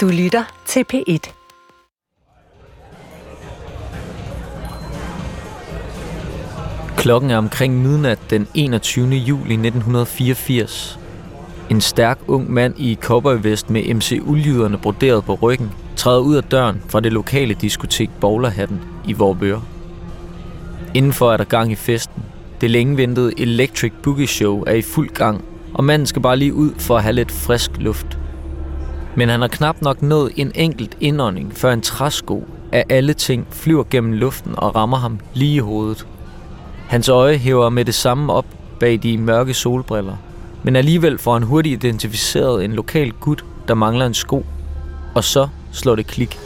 Du lytter til P1. Klokken er omkring midnat den 21. juli 1984. En stærk ung mand i cowboyvest med MC Uljyderne broderet på ryggen træder ud af døren fra det lokale diskotek Bowlerhatten i Vorbøre. Indenfor er der gang i festen. Det længe ventede Electric Boogie Show er i fuld gang, og manden skal bare lige ud for at have lidt frisk luft. Men han har knap nok nået en enkelt indånding, før en træsko af alle ting flyver gennem luften og rammer ham lige i hovedet. Hans øje hæver med det samme op bag de mørke solbriller, men alligevel får han hurtigt identificeret en lokal gut, der mangler en sko, og så slår det klik.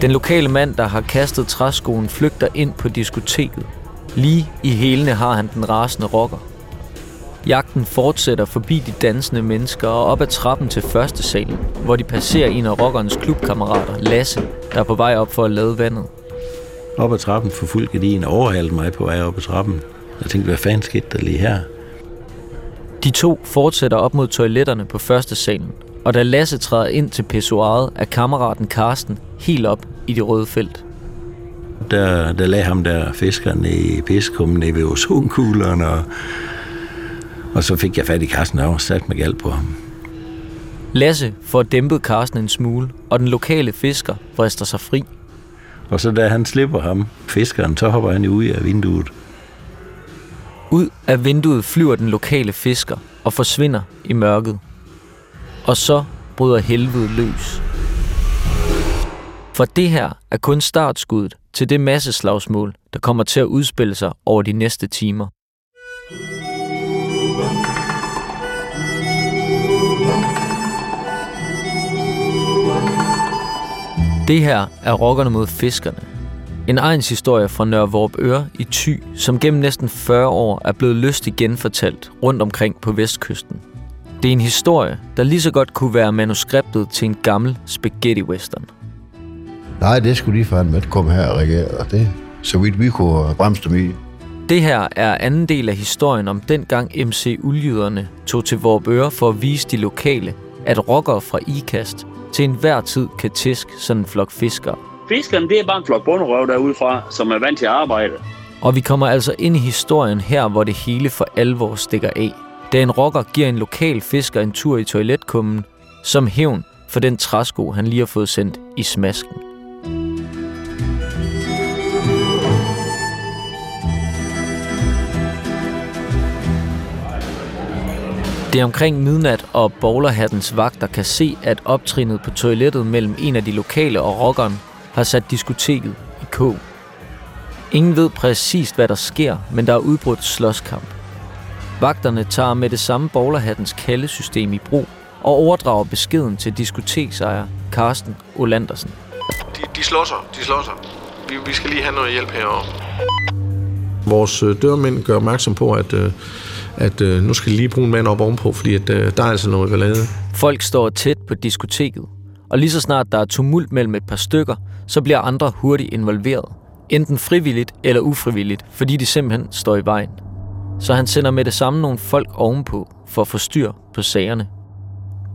Den lokale mand, der har kastet træskoen, flygter ind på diskoteket. Lige i hælene har han den rasende rocker. Jagten fortsætter forbi de dansende mennesker og op ad trappen til første salen, hvor de passerer en af rockernes klubkammerater, Lasse, der er på vej op for at lade vandet. Op ad trappen forfulgte de en overhalte mig på vej op ad trappen. Jeg tænkte, hvad fanden skete der lige her? De to fortsætter op mod toiletterne på første salen, og da Lasse træder ind til pissoiret, er kammeraten Karsten helt op i det røde felt. Der, der lagde ham der fiskeren i piskummen nede ved ozonkugleren, og, og så fik jeg fat i Karsten og sat mig galt på ham. Lasse får dæmpet Karsten en smule, og den lokale fisker vrister sig fri. Og så da han slipper ham, fiskeren, så hopper han ud af vinduet. Ud af vinduet flyver den lokale fisker og forsvinder i mørket. Og så bryder helvede løs. For det her er kun startskuddet til det masseslagsmål, der kommer til at udspille sig over de næste timer. Det her er rockerne mod fiskerne. En egns historie fra Nørre Vorupøre i Thy, som gennem næsten 40 år er blevet lystigt genfortalt rundt omkring på vestkysten. Det er en historie, der lige så godt kunne være manuskriptet til en gammel spaghetti western. Nej, det skulle de fandme ikke komme her og regere. Det, så vidt vi kunne bremse dem i. Det her er anden del af historien om dengang MC Uldjyderne tog til Vorupøre for at vise de lokale, at rockere fra IKAST til enhver tid kan tæsk sådan en flok fiskere. Fiskerne, det er bare en flok bunderøv derudefra, som er vant til at arbejde. Og vi kommer altså ind i historien her, hvor det hele for alvor stikker af. Da en rocker giver en lokal fisker en tur i toiletkummen, som hævn for den træsko, han lige har fået sendt i smasken. Det er omkring midnat, og bowlerhattens vagter kan se, at optrinet på toilettet mellem en af de lokale og rockeren har sat diskoteket i k. Ingen ved præcist, hvad der sker, men der er udbrudt slåskamp. Vagterne tager med det samme bowlerhattens kaldesystem i brug og overdrager beskeden til diskoteksejer Carsten Olandersen. De, de slår sig, de slår sig. Vi, vi skal lige have noget hjælp herovre. Vores øh, dørmænd gør opmærksom på, at, øh, at øh, nu skal de lige bruge en mand op ovenpå, fordi at, der er altså noget ballade. Folk står tæt på diskoteket, og lige så snart der er tumult mellem et par stykker, så bliver andre hurtigt involveret. Enten frivilligt eller ufrivilligt, fordi de simpelthen står i vejen. Så han sender med det samme nogle folk ovenpå for at få styr på sagerne.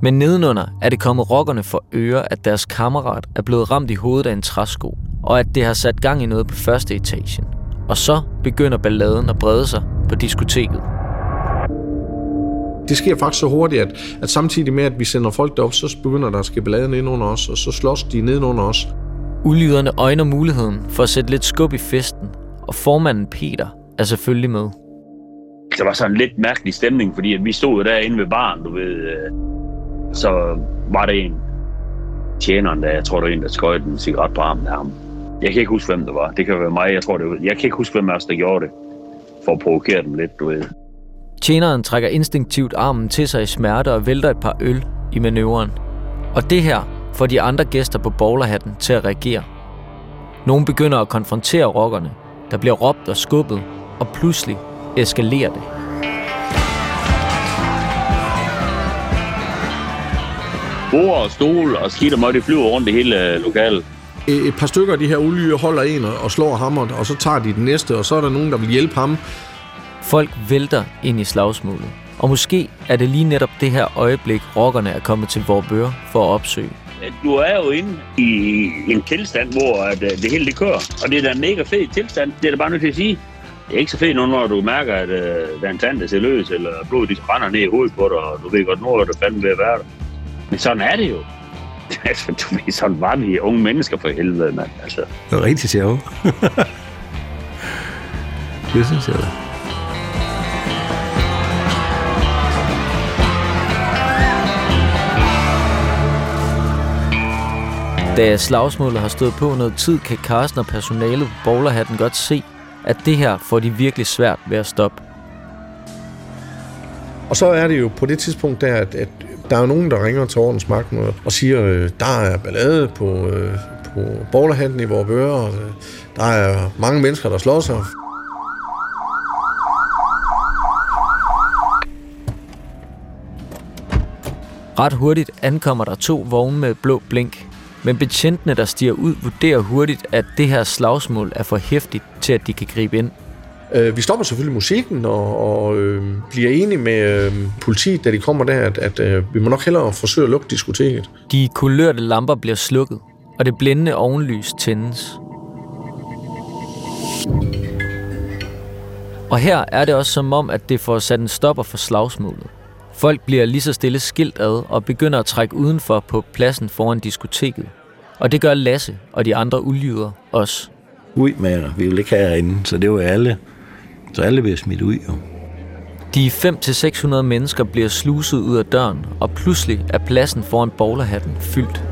Men nedenunder er det kommet rockerne for øre, at deres kammerat er blevet ramt i hovedet af en træsko, og at det har sat gang i noget på første etagen. Og så begynder balladen at brede sig på diskoteket. Det sker faktisk så hurtigt, at, at samtidig med, at vi sender folk derop, så begynder der at ske ballade ned under os, og så slås de ned under os. Ulyderne øjner muligheden for at sætte lidt skub i festen, og formanden Peter er selvfølgelig med. Der var sådan en lidt mærkelig stemning, fordi at vi stod derinde ved baren, du ved. øh, Så var der en tjeneren, der jeg tror, der var en, der skøjte en cigaret på armen af ham. Jeg kan ikke huske, hvem det var. Det kan være mig, jeg tror det var. Jeg kan ikke huske, hvem af os, der gjorde det. For at provokere dem lidt, du ved. Tjeneren trækker instinktivt armen til sig i smerte og vælter et par øl i manøvren. Og det her får de andre gæster på bowlerhatten til at reagere. Nogle begynder at konfrontere rockerne. Der bliver råbt og skubbet, og pludselig eskalerer det. Bord og stol og skidt og møg, det flyver rundt i hele øh, lokalet. Et et par stykker af de her olie holder en og slår ham, og så tager de den næste, og så er der nogen, der vil hjælpe ham. Folk vælter ind i slagsmålet. Og måske er det lige netop det her øjeblik, rockerne er kommet til Vorbøre for at opsøge. Du er jo inde i en tilstand, hvor at, øh, det hele det kører. Og det er da en mega fed tilstand. Det er da bare nødt til at sige. Det er ikke så fedt nu, når du mærker, at uh, der er en tand, der ser løs, eller blodet de brænder ned i hovedet på dig, og du ved godt, nu er det fandme ved at være der. Men sådan er det jo. altså, du ved, sådan var vi unge mennesker for helvede, mand. Altså. Det var rigtig sjovt. det synes jeg da. Da slagsmålet har stået på noget tid, kan Carsten og personalet på bowlerhatten godt se, at det her får de virkelig svært ved at stoppe. Og så er det jo på det tidspunkt der, at, at der er nogen, der ringer til ordensmagten og, og siger, øh, der er ballade på, øh, på bowlerhatten i vores bøger, og øh, der er mange mennesker, der slår sig. Ret hurtigt ankommer der to vogne med blå blink, men betjentene, der stiger ud, vurderer hurtigt, at det her slagsmål er for hæftigt til, at de kan gribe ind. Øh, vi stopper selvfølgelig musikken og, og øh, bliver enige med øh, politiet, da de kommer der, at, at øh, vi må nok hellere forsøge at lukke diskoteket. De kulørte lamper bliver slukket, og det blændende ovenlys tændes. Og her er det også som om, at det får sat en stopper for slagsmålet. Folk bliver lige så stille skilt ad og begynder at trække udenfor på pladsen foran diskoteket. Og det gør Lasse og de andre ulyder også. Ud med jer. Vi vil ikke have herinde, så det var alle. Så alle bliver smidt ud, jo. De 5-600 mennesker bliver sluset ud af døren, og pludselig er pladsen foran bowlerhatten fyldt.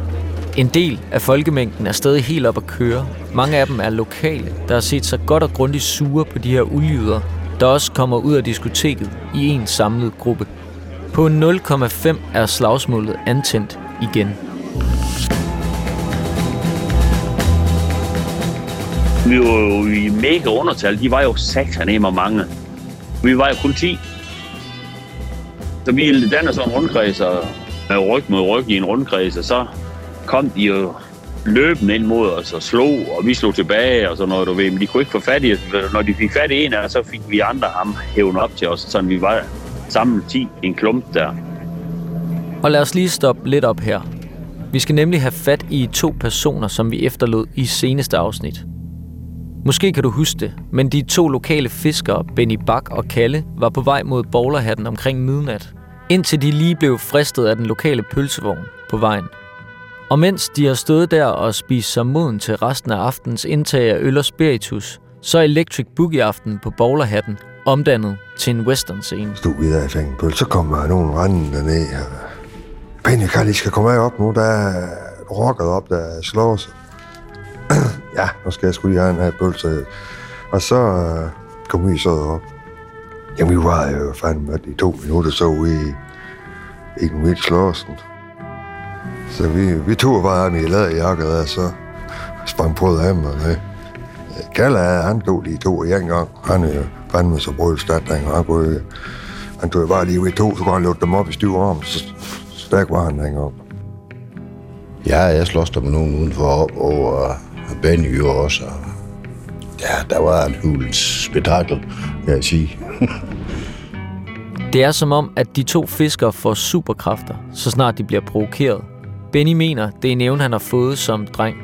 En del af folkemængden er stadig helt op at køre. Mange af dem er lokale, der har set sig godt og grundigt sure på de her ulyder, der også kommer ud af diskoteket i en samlet gruppe. På 0,5 er slagsmålet antændt igen. Vi var jo i mega undertal. De var jo sataneme mange. Vi var jo kun 10. Så vi dannede sådan en rundkreds, og med ryg mod ryg i en rundkreds, og så kom de jo løbende ind mod os og slog, og vi slog tilbage og sådan noget, du ved. Men de kunne ikke få fat i os. Når de fik fat i en af os, så fik vi andre ham hævnet op til os, så vi var sammen 10 i en klump der. Og lad os lige stoppe lidt op her. Vi skal nemlig have fat i to personer, som vi efterlod i seneste afsnit. Måske kan du huske det, men de to lokale fiskere, Benny Bak og Kalle, var på vej mod bowlerhatten omkring midnat, indtil de lige blev fristet af den lokale pølsevogn på vejen. Og mens de har stået der og spist sig moden til resten af aftens indtag af øl og spiritus, så er Electric Boogie-aften på bowlerhatten omdannet til en western scene. Stod vi der i fængpøl, så kommer nogen rendende derned. Benny, Kalle, I skal komme af op nu, der er rocket op, der slår sig. ja, nu skal jeg sgu lige have en her pølse. Og så øh, kom vi så op. Jamen, vi var jo øh, fandme i to minutter så ude i, i den vildt slåsen. Så vi, vi tog bare ham i læderjakke, og så sprang på ham. Og det. Kalle, han tog lige to i en gang. Han er øh, fandme så brølstat, og han kunne han tog bare lige ved to, så kunne han lukke dem op i stiv arm. Så stærk var han dengang. Ja, jeg slås dem med nogen udenfor op, og Benny jo også. Og, ja, der var en hulens spektakel, vil jeg sige. Det er som om, at de to fiskere får superkræfter, så snart de bliver provokeret. Benny mener, det er en evne, han har fået som dreng.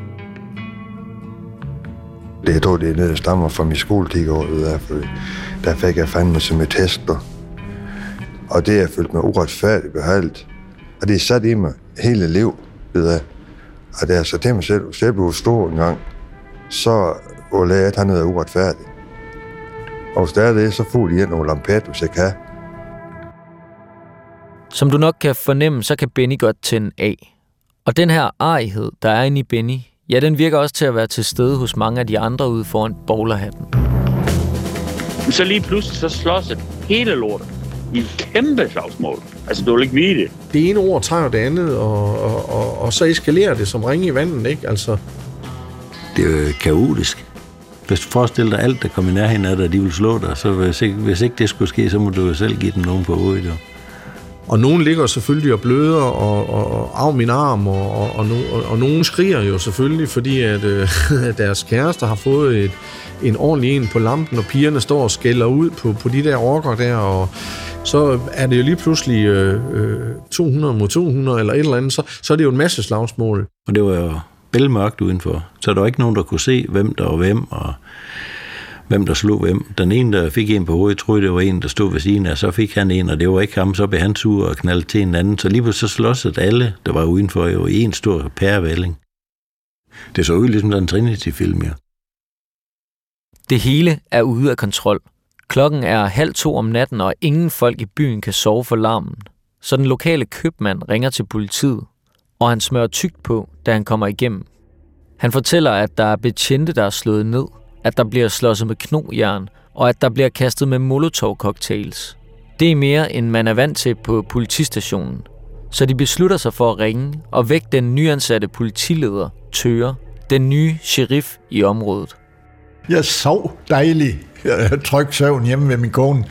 Det, jeg tror, det er noget, der stammer fra min skoletid det der, for der fik jeg fandme som et tester. Og det er jeg følt mig uretfærdigt behandlet. Og det er sat i mig hele liv, ved jeg. Og det er så til mig selv, hvis jeg blev stor en gang, så var lære, at han er uretfærdig. Og hvis der er det, så får de ind nogle lampet, hvis jeg kan. Som du nok kan fornemme, så kan Benny godt tænde af. Og den her arighed, der er inde i Benny, ja, den virker også til at være til stede hos mange af de andre ude foran bowlerhatten. Så lige pludselig, så slås det hele lortet i et kæmpe slagsmål. Altså, du vil ikke vide det. Det ene ord tager det andet, og, og, og, og så eskalerer det som ringe i vandet, ikke? Altså, Det er jo kaotisk. Hvis du forestiller dig alt, der kommer i nærheden af dig, de vil slå dig, så hvis ikke, hvis ikke det skulle ske, så må du jo selv give dem nogen på hovedet. Jo. Og nogen ligger selvfølgelig og bløder og, og, og af min arm, og, og, og, og, og nogen skriger jo selvfølgelig, fordi at, øh, deres kærester har fået et, en ordentlig en på lampen, og pigerne står og skælder ud på, på de der orker der, og så er det jo lige pludselig øh, øh 200 mod 200 eller et eller andet, så, så er det jo en masse slagsmål. Og det var jo bælmørkt udenfor, så der var ikke nogen, der kunne se, hvem der var hvem, og hvem der slog hvem. Den ene, der fik en på hovedet, troede, det var en, der stod ved siden af, så fik han en, og det var ikke ham, så blev han sur og knaldet til en anden. Så lige pludselig så slåsede alle, der var udenfor, jo i en stor pærevælling. Det så ud ligesom en Trinity-film, ja. Det hele er ude af kontrol. Klokken er halv to om natten, og ingen folk i byen kan sove for larmen. Så den lokale købmand ringer til politiet, og han smører tykt på, da han kommer igennem. Han fortæller, at der er betjente, der er slået ned, at der bliver slåsset med knogjern, og at der bliver kastet med molotov-cocktails. Det er mere, end man er vant til på politistationen. Så de beslutter sig for at ringe og vække den nyansatte politileder, Tøre, den nye sheriff i området. Jeg sov dejligt tryg søvn hjemme ved min kone,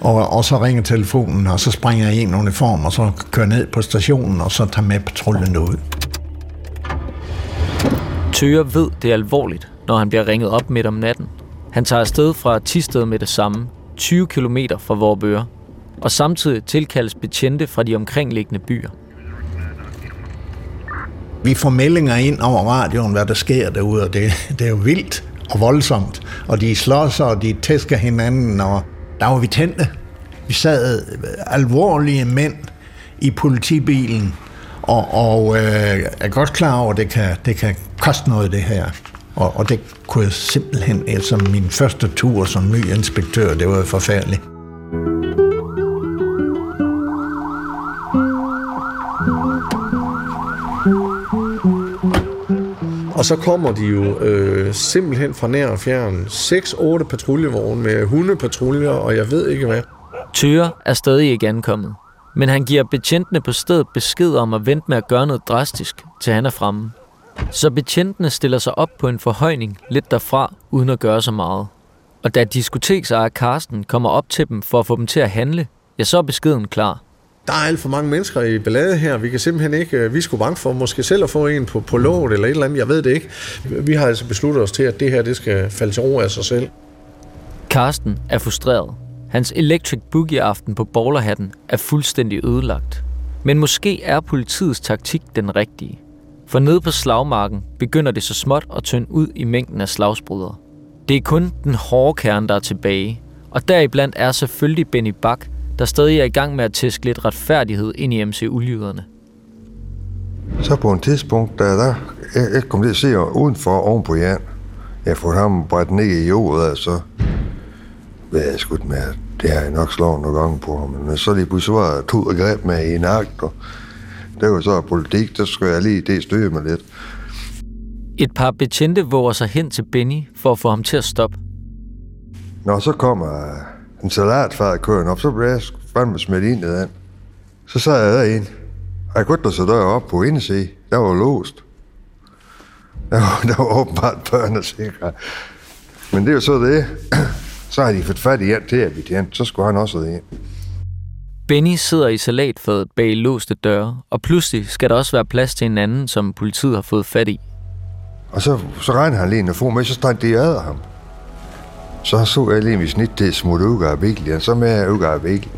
og, og så ringer telefonen, og så springer jeg i en uniform, og så kører ned på stationen, og så tager med patruljen ud. Tøre ved, det er alvorligt, når han bliver ringet op midt om natten. Han tager afsted fra Tisted med det samme, 20 km fra Vorbøre, og samtidig tilkaldes betjente fra de omkringliggende byer. Vi får meldinger ind over radioen, hvad der sker derude, og det, det er jo vildt og voldsomt. Og de slås, og de tæsker hinanden, og der var vi tændte. Vi sad øh, alvorlige mænd i politibilen, og, og øh, er godt klar over, at det kan, det kan koste noget, det her. Og, og det kunne jeg simpelthen, altså min første tur som ny inspektør, det var forfærdeligt. Og så kommer de jo øh, simpelthen fra nær og fjern 6-8 patruljevogne med hundepatruljer, og jeg ved ikke hvad. Thyre er stadig ikke ankommet, men han giver betjentene på stedet besked om at vente med at gøre noget drastisk, til han er fremme. Så betjentene stiller sig op på en forhøjning lidt derfra, uden at gøre så meget. Og da diskoteksejer Karsten kommer op til dem for at få dem til at handle, ja, så er beskeden klar. Der er alt for mange mennesker i ballade her. Vi kan simpelthen ikke, øh, vi skulle bange for måske selv at få en på, på låget eller et eller andet. Jeg ved det ikke. Vi har altså besluttet os til, at det her det skal falde til ro af sig selv. Karsten er frustreret. Hans Electric Boogie-aften på bowlerhatten er fuldstændig ødelagt. Men måske er politiets taktik den rigtige. For nede på slagmarken begynder det så småt at tynde ud i mængden af slagsbrydere. Det er kun den hårde kerne, der er tilbage. Og deriblandt er selvfølgelig Benny Bak, der stadig er i gang med at tæske lidt retfærdighed ind i MC Ulydderne. Så på en tidspunkt, da der, jeg, jeg kom til at se udenfor oven på Jan. Jeg får ham bredt ned i jordet, og så ved jeg skudt med, det har jeg nok slået nogle gange på ham. Men så lige pludselig var jeg tog og greb med i en akt, og det var så politik, der skulle jeg lige det støde mig lidt. Et par betjente våger sig hen til Benny for at få ham til at stoppe. Når så kommer en salatfad køren op, så blev jeg fandme smidt ind i den. Så sad jeg derinde, og jeg kunne ikke så dør op på indersiden. Der var låst. Der var, der var åbenbart børn og sikre. Men det er jo så det. Så har de fået fat i en til at betjent, så skulle han også ind. Benny sidder i salatfadet bag låste døre, og pludselig skal der også være plads til en anden, som politiet har fået fat i. Og så, så regner han lige en få med, så står de ad ham. Så så jeg lige mit snit til at smutte ud af og så med at ud af bilen.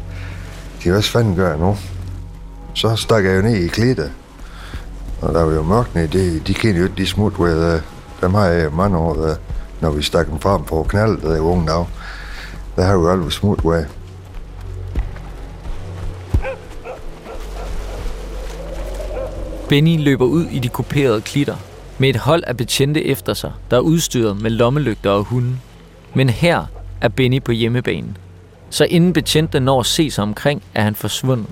De hvad fanden gør jeg nu? Så stak jeg jo ned i klitter. Og der var jo mørkt ned, de, de kender jo ikke de smut, hvor jeg, øh, dem har jeg mange år, øh, når vi stak dem frem på knaldet, der i unge dag. Der har jo aldrig smut, hvor Benny løber ud i de kuperede klitter med et hold af betjente efter sig, der er udstyret med lommelygter og hunde. Men her er Benny på hjemmebanen. Så inden betjente når at se sig omkring, er han forsvundet.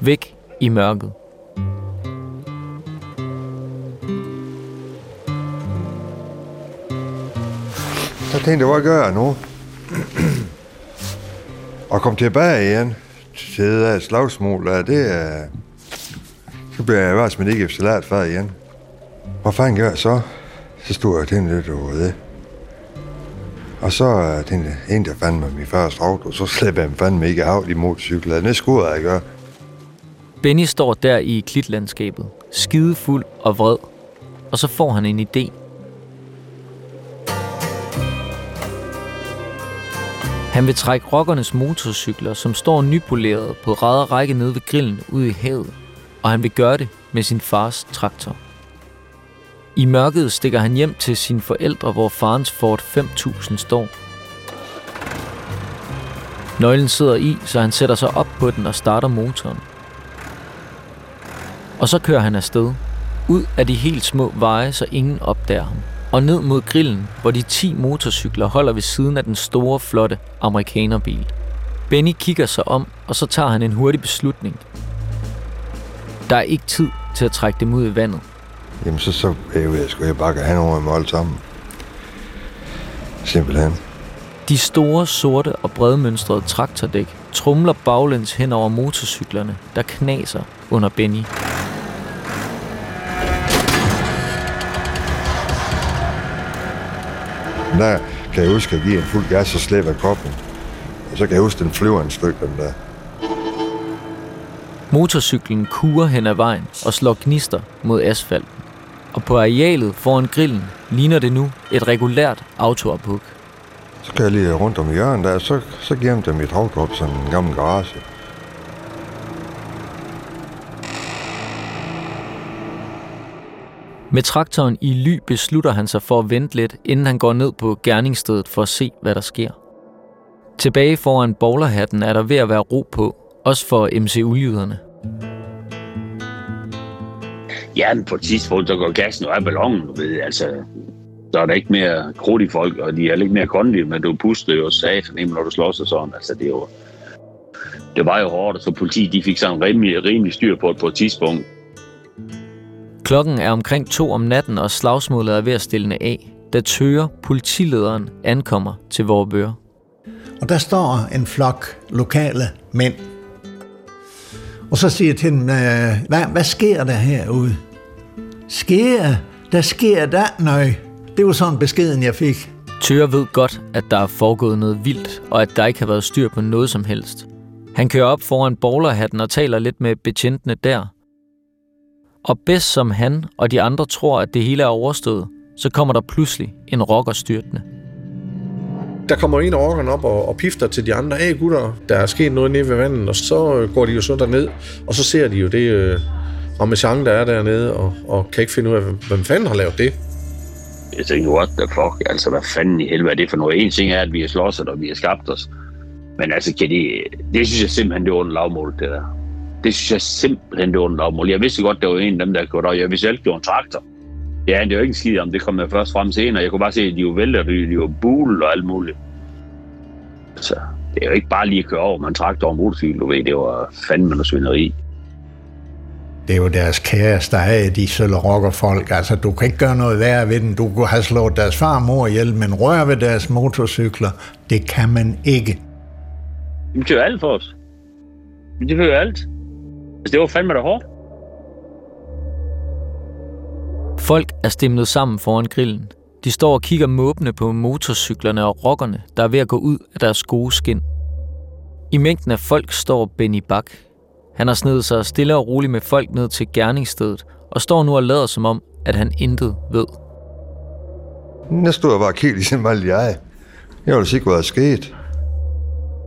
Væk i mørket. Så tænkte jeg, hvad gør jeg nu? og kom tilbage igen til det slagsmål, det er... Så bliver jeg bare smidt ikke salat før igen. Hvad fanden gør jeg så? Så stod jeg og tænkte lidt over det. Og så øh, tænkte jeg, en der fandt mig min første auto, så slæber jeg fandme ikke af i motorcyklen. Det skulle jeg gøre. Benny står der i klitlandskabet, skidefuld og vred, og så får han en idé. Han vil trække rockernes motorcykler, som står nypoleret på ræd række nede ved grillen ud i havet, og han vil gøre det med sin fars traktor. I mørket stikker han hjem til sine forældre, hvor farens Ford 5000 står. Nøglen sidder i, så han sætter sig op på den og starter motoren. Og så kører han afsted, ud af de helt små veje, så ingen opdager ham, og ned mod grillen, hvor de 10 motorcykler holder ved siden af den store, flotte amerikanerbil. Benny kigger sig om, og så tager han en hurtig beslutning. Der er ikke tid til at trække dem ud i vandet. Jamen, så, så jeg ved, skulle jeg bare have over i mål sammen. Simpelthen. De store, sorte og bredmønstrede traktordæk trumler baglæns hen over motorcyklerne, der knaser under Benny. Der kan jeg huske at give en fuld gas og slæbe af koppen. Og så kan jeg huske, den flyver en stykke, den der. Motorcyklen kurer hen ad vejen og slår gnister mod asfalten. Og på arealet foran grillen ligner det nu et regulært autoophug. Så kan jeg lige rundt om hjørnet der, så, så gemte jeg mit hoved sådan en gammel garage. Med traktoren i ly beslutter han sig for at vente lidt, inden han går ned på gerningsstedet for at se, hvad der sker. Tilbage foran bowlerhatten er der ved at være ro på, også for MC-uljyderne. Ja, men på et tidspunkt, så går gassen og er ballonen, du ved, altså, så er der ikke mere krudt i folk, og de er lidt mere kondige, men du puster jo satan når du slås og sådan, altså det er jo, det var jo hårdt, så politiet de fik sådan rimelig, rimelig styr på det på et tidspunkt. Klokken er omkring to om natten, og slagsmålet er ved at stille af, da Tøger, politilederen, ankommer til Vorbøre. Og der står en flok lokale mænd. Og så siger jeg til dem, hvad, hvad sker der herude? Sker? Der sker der noget. Det var sådan beskeden, jeg fik. Tøre ved godt, at der er foregået noget vildt, og at der ikke har været styr på noget som helst. Han kører op foran bowlerhatten og taler lidt med betjentene der – og bedst som han og de andre tror, at det hele er overstået, så kommer der pludselig en rocker styrtende. Der kommer en af op og, og pifter til de andre. Hey gutter, der er sket noget nede ved vandet, og så øh, går de jo så derned, og så ser de jo det øh, ramachan, der er dernede, og, og kan ikke finde ud af, hvem fanden har lavet det. Jeg tænkte, what the fuck? Altså, hvad fanden i helvede er det for noget? En ting er, at vi har slået og vi har skabt os. Men altså, kan de, det synes jeg simpelthen, det er under lavmål, det der. Det synes jeg simpelthen, det var en lavmål. Jeg vidste godt, det var en af dem, der gjorde det. Jeg vidste selv, gjorde en traktor. Ja, det er jo ikke en skid om, det kom jeg først frem senere. Jeg kunne bare se, at de var vælter, de var bule og alt muligt. Så det er jo ikke bare lige at køre over med en traktor og motorcykel, du ved. Det var fandme noget svineri. Det er jo deres kæreste, der er de sølle folk. Altså, du kan ikke gøre noget værre ved dem. Du kunne have slået deres far og mor ihjel, men røre ved deres motorcykler, det kan man ikke. Det er alt for os. Det jo alt. Altså, det var fandme da hårdt. Folk er stemlet sammen foran grillen. De står og kigger måbne på motorcyklerne og rockerne, der er ved at gå ud af deres gode skin. I mængden af folk står Benny Bak. Han har snedet sig stille og roligt med folk ned til gerningsstedet, og står nu og lader som om, at han intet ved. Jeg stod bare kiggede i sin jeg. Jeg ville sige, hvad der er sket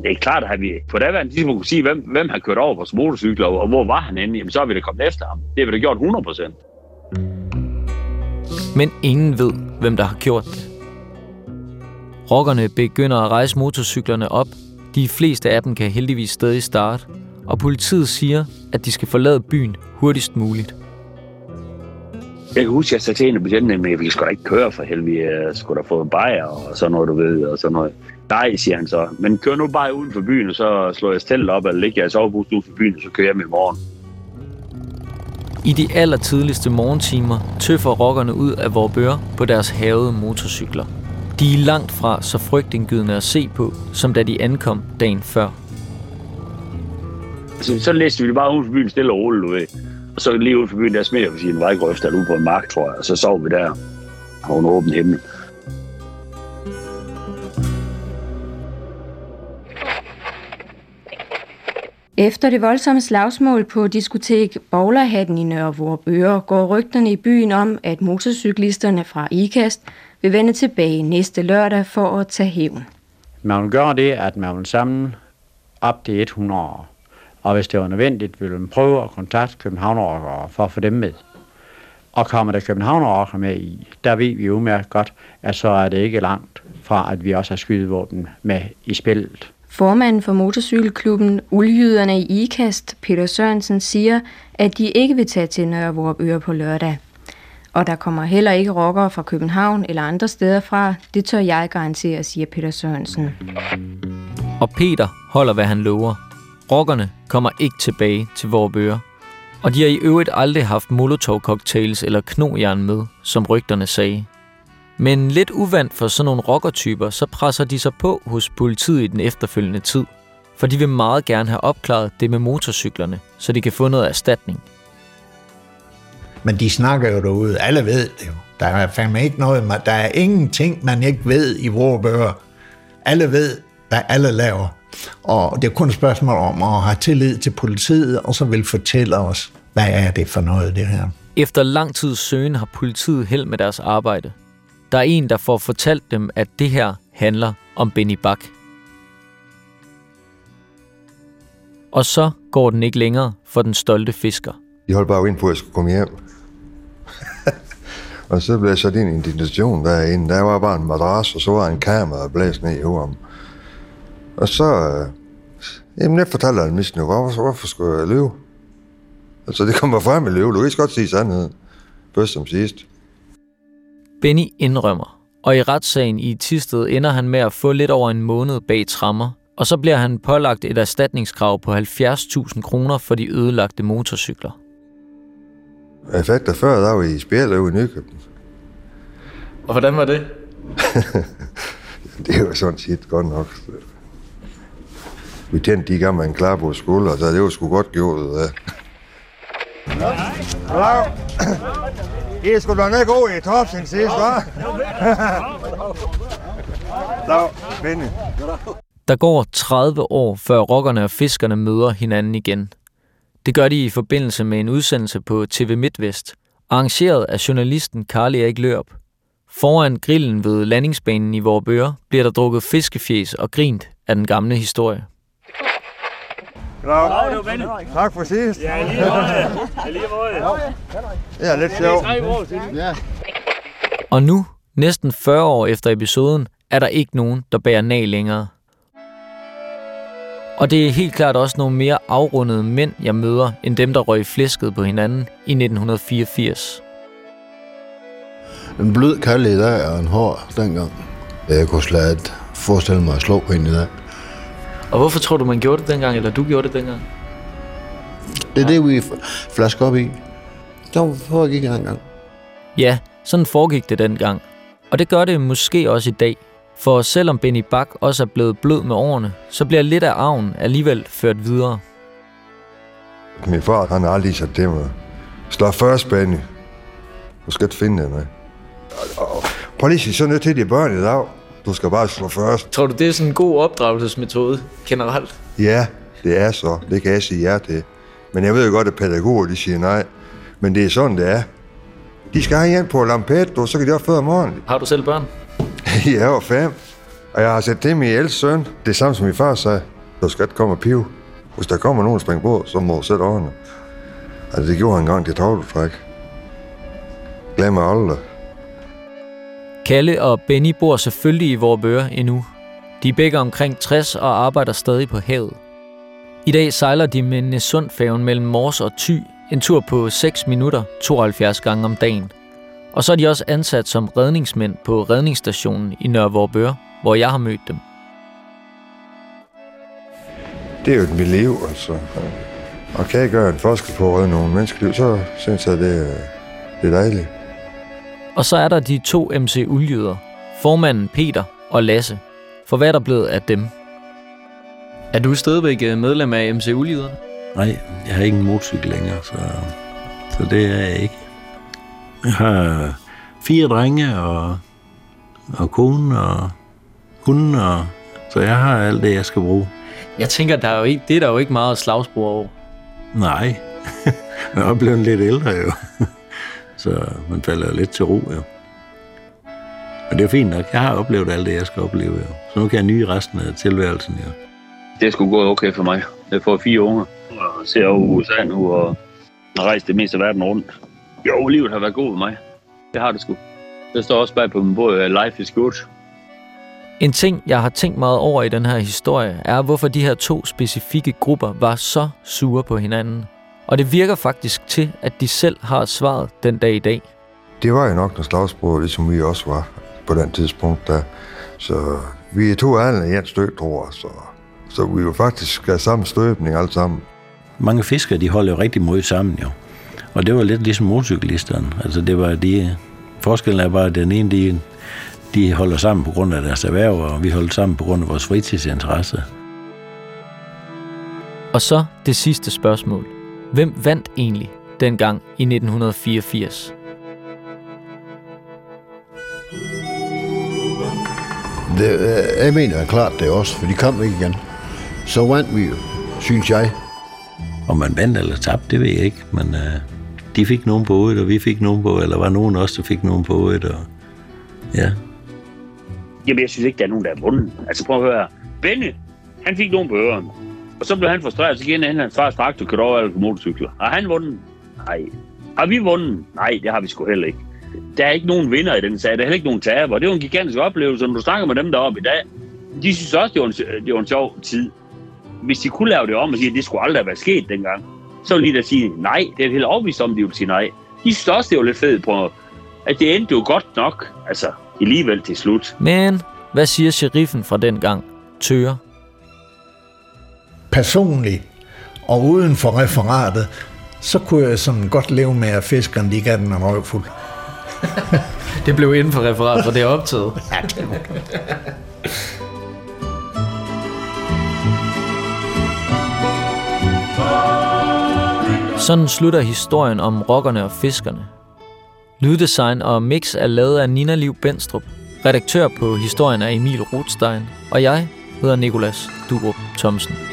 det er klart, at vi på daværende tidspunkt kunne sige, hvem, hvem har kørt over vores motorcykler, og hvor var han henne, jamen så har vi da kommet efter ham. Det har vi da gjort 100 procent. Men ingen ved, hvem der har gjort det. Rockerne begynder at rejse motorcyklerne op. De fleste af dem kan heldigvis stadig starte. Og politiet siger, at de skal forlade byen hurtigst muligt. Jeg kan huske, at jeg sagde til en af betjentene, at vi skal da ikke køre for helvede. jeg øh, skulle da få en bajer og sådan noget, du ved, og sådan noget. Nej, siger han så. Men kør nu bare uden for byen, og så slår jeg stillet op, eller ligger jeg i sovebus uden for byen, og så kører jeg med i morgen. I de allertidligste morgentimer tøffer rockerne ud af Vorbør på deres havede motorcykler. De er langt fra så frygtindgydende at se på, som da de ankom dagen før. Så, så læste vi bare ud for byen stille og roligt, du ved. Og så lige ud for byen, der smed jeg på sin vejgrøft, der ude på en mark, tror jeg. Og så sov vi der under åben himmel. Efter det voldsomme slagsmål på diskotek Bowlerhatten i Nørre Vorupøre går rygterne i byen om, at motorcyklisterne fra IKAST vil vende tilbage næste lørdag for at tage hævn. Man vil gøre det, at man vil samle op til 100 år. Og hvis det var nødvendigt, vil man prøve at kontakte Københavnere for at få dem med. Og kommer der Københavnere med i, der ved vi jo godt, at så er det ikke langt fra, at vi også har skydevåben med i spillet. Formanden for motorcykelklubben Uljyderne i IKAST, Peter Sørensen, siger, at de ikke vil tage til Nørre på lørdag. Og der kommer heller ikke rockere fra København eller andre steder fra. Det tør jeg garantere, siger Peter Sørensen. Og Peter holder, hvad han lover. Rockerne kommer ikke tilbage til Vorupøre. Og de har i øvrigt aldrig haft molotov-cocktails eller knojern med, som rygterne sagde. Men lidt uvandt for sådan nogle rockertyper, så presser de sig på hos politiet i den efterfølgende tid. For de vil meget gerne have opklaret det med motorcyklerne, så de kan få noget erstatning. Men de snakker jo derude. Alle ved det jo. Der er fandme ikke noget. Der er ingenting, man ikke ved i vores Alle ved, hvad alle laver. Og det er kun et spørgsmål om at have tillid til politiet, og så vil fortælle os, hvad er det for noget, det her. Efter lang tids søgen har politiet held med deres arbejde. Der er en, der får fortalt dem, at det her handler om Benny Bak. Og så går den ikke længere for den stolte fisker. De holdt bare ind på, at jeg skulle komme hjem. og så blev jeg sat ind i en indignation derinde. Der var bare en madras, og så var en kamera, blæst ned i hovedet. Og så... Øh, jamen, jeg fortalte han misten jo, hvorfor, hvorfor skulle jeg løbe? Altså, det kommer frem i løve. Du kan godt sige sandheden. Først som sidst. Benny indrømmer, og i retssagen i Tisted ender han med at få lidt over en måned bag trammer, og så bliver han pålagt et erstatningskrav på 70.000 kroner for de ødelagte motorcykler. Jeg fik der før, der var i spjæl i Nykøben. Og hvordan var det? det var sådan set godt nok. Vi tændte de gamle med en klar på skulder, så det var sgu godt gjort. Ja. Hallo? I er sgu da god i topsen sidst, hva'? Dag, Benny. Der går 30 år, før rockerne og fiskerne møder hinanden igen. Det gør de i forbindelse med en udsendelse på TV MidtVest, arrangeret af journalisten Karl Erik Lørup. Foran grillen ved landingsbanen i Vorbøre bliver der drukket fiskefjes og grint af den gamle historie. Goddag. det var Benny. Tak for sidst. Ja, lige måde. Ja, lige måde. Det er lidt sjovt. Ja. Og nu, næsten 40 år efter episoden, er der ikke nogen, der bærer nag længere. Og det er helt klart også nogle mere afrundede mænd, jeg møder, end dem, der røg flæsket på hinanden i 1984. En blød i dag og en hård dengang. Jeg kunne slet forestille mig at slå på en i dag. Og hvorfor tror du, man gjorde det dengang, eller du gjorde det dengang? Det er det, vi flasker op i. Så foregik det dengang. Ja, sådan foregik det dengang. Og det gør det måske også i dag. For selvom Benny Bak også er blevet blød med årene, så bliver lidt af arven alligevel ført videre. Min far, han har aldrig sat det med. Slå først, Benny. Du skal ikke finde det, Prøv lige at sige sådan noget til de børn i dag. Du skal bare slå først. Tror du, det er sådan en god opdragelsesmetode generelt? Ja, det er så. Det kan jeg sige ja til. Men jeg ved jo godt, at pædagoger de siger nej. Men det er sådan, det er. De skal have hjem på lampet, og så kan de føde om morgenen. Har du selv børn? jeg er fem. Og jeg har set det med ældste søn. Det er samme som min far sagde. Du skal ikke komme og pive. Hvis der kommer nogen spring på, så må du sætte årene. Altså, det gjorde han engang til tavletræk. Glem aldrig. Kalle og Benny bor selvfølgelig i Vorbøre endnu. De er begge omkring 60 og arbejder stadig på havet. I dag sejler de med Nesundfærgen mellem Mors og Thy, en tur på 6 minutter 72 gange om dagen. Og så er de også ansat som redningsmænd på redningsstationen i Nørre Vorbøre, hvor jeg har mødt dem. Det er jo et mit liv, altså. Og kan jeg gøre en forskel på at redde nogle menneskeliv, så synes jeg, det er, det er dejligt. Og så er der de to MC Uljyder, formanden Peter og Lasse. For hvad er der blevet af dem? Er du stadigvæk øh, medlem af MC Uljyderne? Nej, jeg har ikke en motorcykel længere, så, så det er jeg ikke. Jeg har fire drenge og, og kone og hunden, og, så jeg har alt det, jeg skal bruge. Jeg tænker, der er jo ikke, det er der jo ikke meget slagsbrug over. Nej, man er blevet lidt ældre jo. Så man falder lidt til ro jo. Men det er fint nok. Jeg har oplevet alt det, jeg skal opleve jo. Så nu kan jeg nyde resten af tilværelsen jo. Det er sgu gået okay for mig. Jeg får fire unger og ser over USA nu og har rejst det meste af verden rundt. Jo, livet har været god med mig. Det har det sgu. Det står også bag på min bog, Life is good. En ting, jeg har tænkt meget over i den her historie, er, hvorfor de her to specifikke grupper var så sure på hinanden. Og det virker faktisk til, at de selv har svaret den dag i dag. Det var jo nok noget slagsbror, ligesom vi også var på den tidspunkt. Der. Så vi er to andre i en stød, tror jeg. Så, så vi jo faktisk af samme støbning alle sammen. Mange fiskere, de holder jo rigtig meget sammen jo. Og det var lidt ligesom motorcyklisterne. Altså det var de... Forskellen er bare, at den ene, de, de holder sammen på grund af deres erhverv, og vi holder sammen på grund af vores fritidsinteresse. Og så det sidste spørgsmål. Hvem vandt egentlig dengang i 1984? Det, øh, jeg mener klart det er også, for de kom ikke igen. Så vandt vi jo, synes jeg. Om man vandt eller tabte, det ved jeg ikke, men uh, de fik nogen på et, og vi fik nogen på, eller var nogen også, der fik nogen på et, og ja. Jamen, jeg synes ikke, der er nogen, der er vundet. Altså, prøv at høre. Benne, han fik nogen på ørerne. Og så blev han frustreret, så gik han hen hans fars traktor kørte over alle motorcykler. Har han vundet? Nej. Har vi vundet? Nej, det har vi sgu heller ikke. Der er ikke nogen vinder i den sag. Der er heller ikke nogen taber. Det var en gigantisk oplevelse. Når du snakker med dem deroppe i dag, de synes også, det var en, det var en sjov tid. Hvis de kunne lave det om og sige, at det skulle aldrig have været sket dengang, så ville de da sige nej. Det er helt overbevist om, de ville sige nej. De synes også, det var lidt fedt på, at det endte jo godt nok. Altså, alligevel til slut. Men hvad siger sheriffen fra den gang? Personligt og uden for referatet, så kunne jeg sådan godt leve med, at fiskerne de gav den en røvfuld. det blev inden for referat, for det er optaget. ja, det Sådan slutter historien om rockerne og fiskerne. Lyddesign og mix er lavet af Nina Liv Benstrup. Redaktør på historien er Emil Rothstein. Og jeg hedder Nikolas Durup Thomsen.